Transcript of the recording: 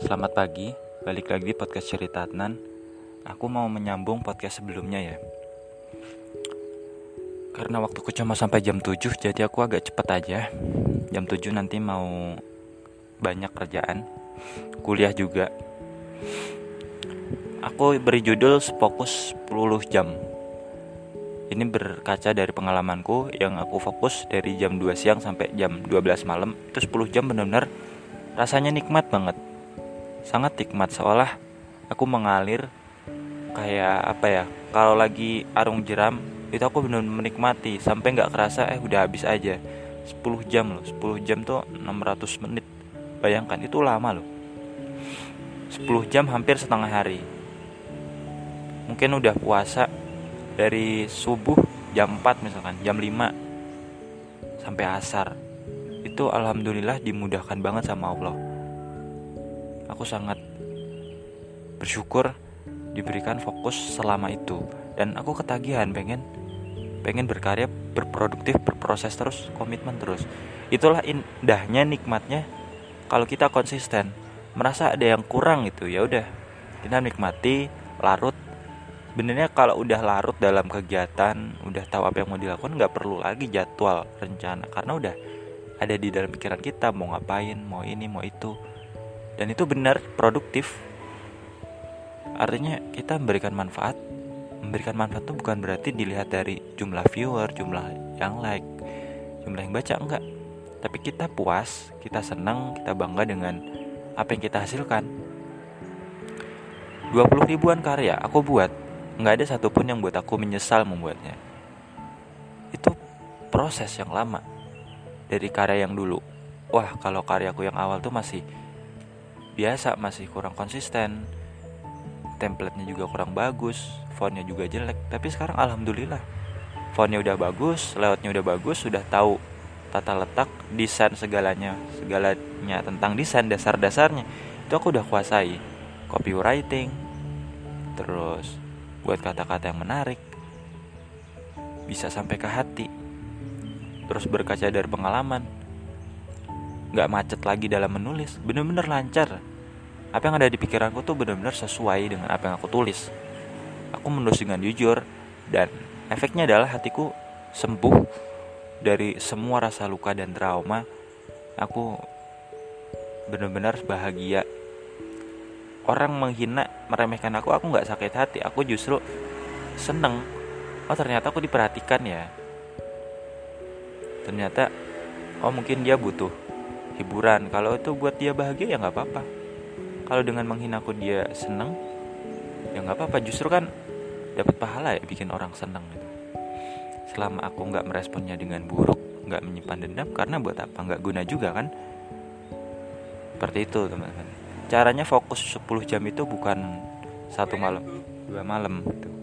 Selamat pagi, balik lagi di podcast cerita Adnan. Aku mau menyambung podcast sebelumnya ya. Karena waktuku cuma sampai jam 7 Jadi aku agak cepet aja. Jam 7 nanti mau banyak kerjaan. Kuliah juga. Aku beri judul Fokus 10 jam. Ini berkaca dari pengalamanku Yang aku fokus dari jam 2 siang sampai jam 12 malam. Itu 10 jam benar-benar rasanya nikmat banget sangat nikmat. Seolah aku mengalir kayak apa ya kalau lagi arung jeram itu aku benar menikmati. Sampai nggak kerasa eh udah habis aja. 10 jam loh 10 jam tuh 600 menit. Bayangkan itu lama loh. 10 jam hampir setengah hari. Mungkin udah puasa dari subuh jam 4 misalkan jam 5 sampai asar. Itu alhamdulillah dimudahkan banget sama Allah aku sangat bersyukur diberikan fokus selama itu. Dan aku ketagihan pengen pengen berkarya berproduktif berproses terus komitmen terus. Itulah indahnya nikmatnya. Kalau kita konsisten merasa ada yang kurang itu ya udah. Kita nikmati larut. Benernya kalau udah larut dalam kegiatan udah tahu apa yang mau dilakukan nggak perlu lagi jadwal rencana. Karena udah ada di dalam pikiran kita mau ngapain mau ini mau itu dan itu benar produktif. Artinya kita memberikan manfaat. Memberikan manfaat itu bukan berarti dilihat dari jumlah viewer jumlah yang like jumlah yang baca enggak. Tapi kita puas kita senang kita bangga dengan apa yang kita hasilkan. 20 ribuan karya aku buat nggak ada satupun yang buat aku menyesal membuatnya. Itu proses yang lama. Dari karya yang dulu wah kalau karyaku yang awal tuh masih biasa masih kurang konsisten. Templatenya juga kurang bagus fontnya juga jelek. Tapi sekarang alhamdulillah fontnya udah bagus layoutnya udah bagus sudah tahu tata letak desain segalanya segalanya tentang desain dasar-dasarnya. Itu aku udah kuasai. Copywriting terus buat kata-kata yang menarik bisa sampai ke hati. Terus berkaca dari pengalaman nggak macet lagi dalam menulis bener-bener lancar. Apa yang ada di pikiranku tuh bener-bener sesuai dengan apa yang aku tulis. Aku menulis dengan jujur dan efeknya adalah hatiku sembuh dari semua rasa luka dan trauma. Aku benar-benar bahagia. Orang menghina meremehkan aku aku nggak sakit hati. Aku justru seneng. Oh ternyata aku diperhatikan ya. Ternyata oh mungkin dia butuh hiburan. Kalau itu buat dia bahagia ya nggak apa-apa. Kalau dengan menghina aku dia seneng ya nggak apa-apa. Justru kan dapat pahala ya bikin orang seneng gitu. Selama aku nggak meresponnya dengan buruk nggak menyimpan dendam karena buat apa? Nggak guna juga kan? Seperti itu teman-teman. Caranya fokus 10 jam itu bukan satu malam dua malam gitu